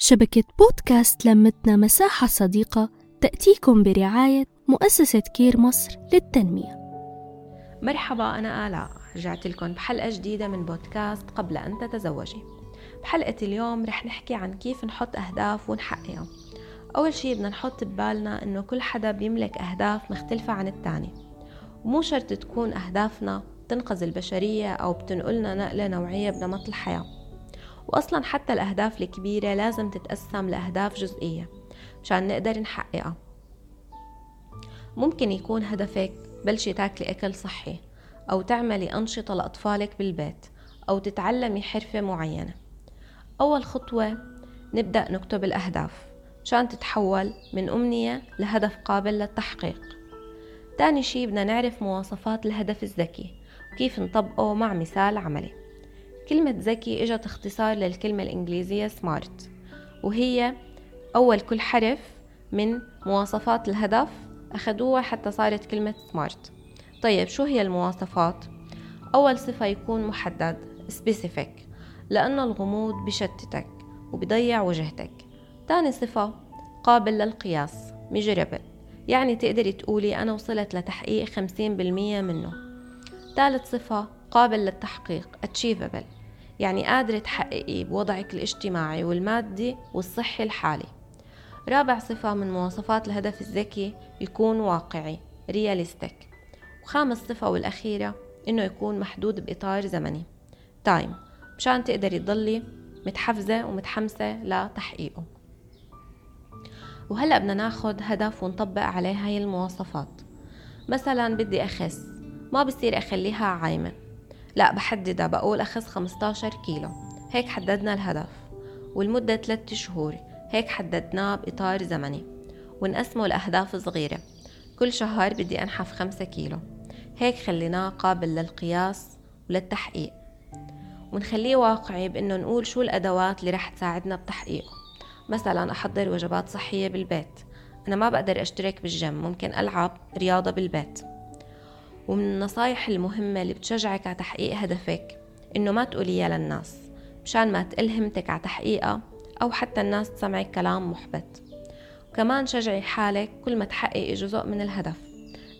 شبكة بودكاست لمتنا مساحة صديقة تأتيكم برعاية مؤسسة كير مصر للتنمية. مرحبا أنا آلاء. رجعت لكم بحلقة جديدة من بودكاست قبل أن تتزوجي. بحلقة اليوم رح نحكي عن كيف نحط أهداف ونحققها. أول شي بدنا نحط ببالنا إنه كل حدا بيملك أهداف مختلفة عن التاني. ومو شرط تكون أهدافنا تنقذ البشرية أو بتنقلنا نقلة نوعية بنمط الحياة. وأصلا حتى الأهداف الكبيرة لازم تتقسم لأهداف جزئية مشان نقدر نحققها. ممكن يكون هدفك بلشي تاكلي أكل صحي أو تعملي أنشطة لأطفالك بالبيت أو تتعلمي حرفة معينة. أول خطوة نبدأ نكتب الأهداف مشان تتحول من أمنية لهدف قابل للتحقيق. تاني شي بدنا نعرف مواصفات الهدف الذكي وكيف نطبقه مع مثال عملي. كلمة ذكي إجت اختصار للكلمة الإنجليزية سمارت وهي أول كل حرف من مواصفات الهدف أخدوها حتى صارت كلمة سمارت طيب شو هي المواصفات؟ أول صفة يكون محدد specific لأنه الغموض بشتتك وبضيع وجهتك. تاني صفة قابل للقياس measurable يعني تقدري تقولي أنا وصلت لتحقيق 50% منه. ثالث صفة قابل للتحقيق achievable يعني قادرة تحققيه بوضعك الاجتماعي والمادي والصحي الحالي. رابع صفة من مواصفات الهدف الذكي يكون واقعي realistic وخامس صفة والأخيرة إنه يكون محدود بإطار زمني. time مشان تقدري تضلي متحفزة ومتحمسة لتحقيقه. وهلأ بدنا ناخد هدف ونطبق عليه هاي المواصفات. مثلا بدي أخس ما بصير أخليها عايمة. لا بحددها بقول أخس 15 كيلو. هيك حددنا الهدف. والمدة 3 شهور. هيك حددناه بإطار زمني. ونقسمه لأهداف صغيرة. كل شهر بدي أنحف 5 كيلو. هيك خليناه قابل للقياس وللتحقيق. ونخليه واقعي بأنه نقول شو الأدوات اللي رح تساعدنا بتحقيقه. مثلا أحضر وجبات صحية بالبيت. أنا ما بقدر أشترك بالجيم. ممكن ألعب رياضة بالبيت. ومن النصايح المهمة اللي بتشجعك على تحقيق هدفك إنه ما تقوليها للناس مشان ما تلهمتك على تحقيقها أو حتى الناس تسمعك كلام محبط. وكمان شجعي حالك كل ما تحققي جزء من الهدف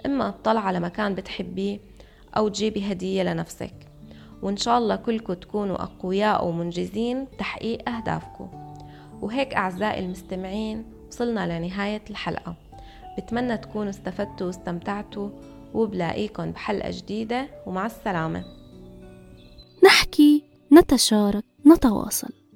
إما تطلع على مكان بتحبيه أو تجيبي هدية لنفسك. وإن شاء الله كلكم تكونوا أقوياء ومنجزين بتحقيق أهدافكم. وهيك أعزائي المستمعين وصلنا لنهاية الحلقة. بتمنى تكونوا استفدتوا واستمتعتوا. وبلاقيكن بحلقة جديدة ومع السلامة. نحكي نتشارك نتواصل.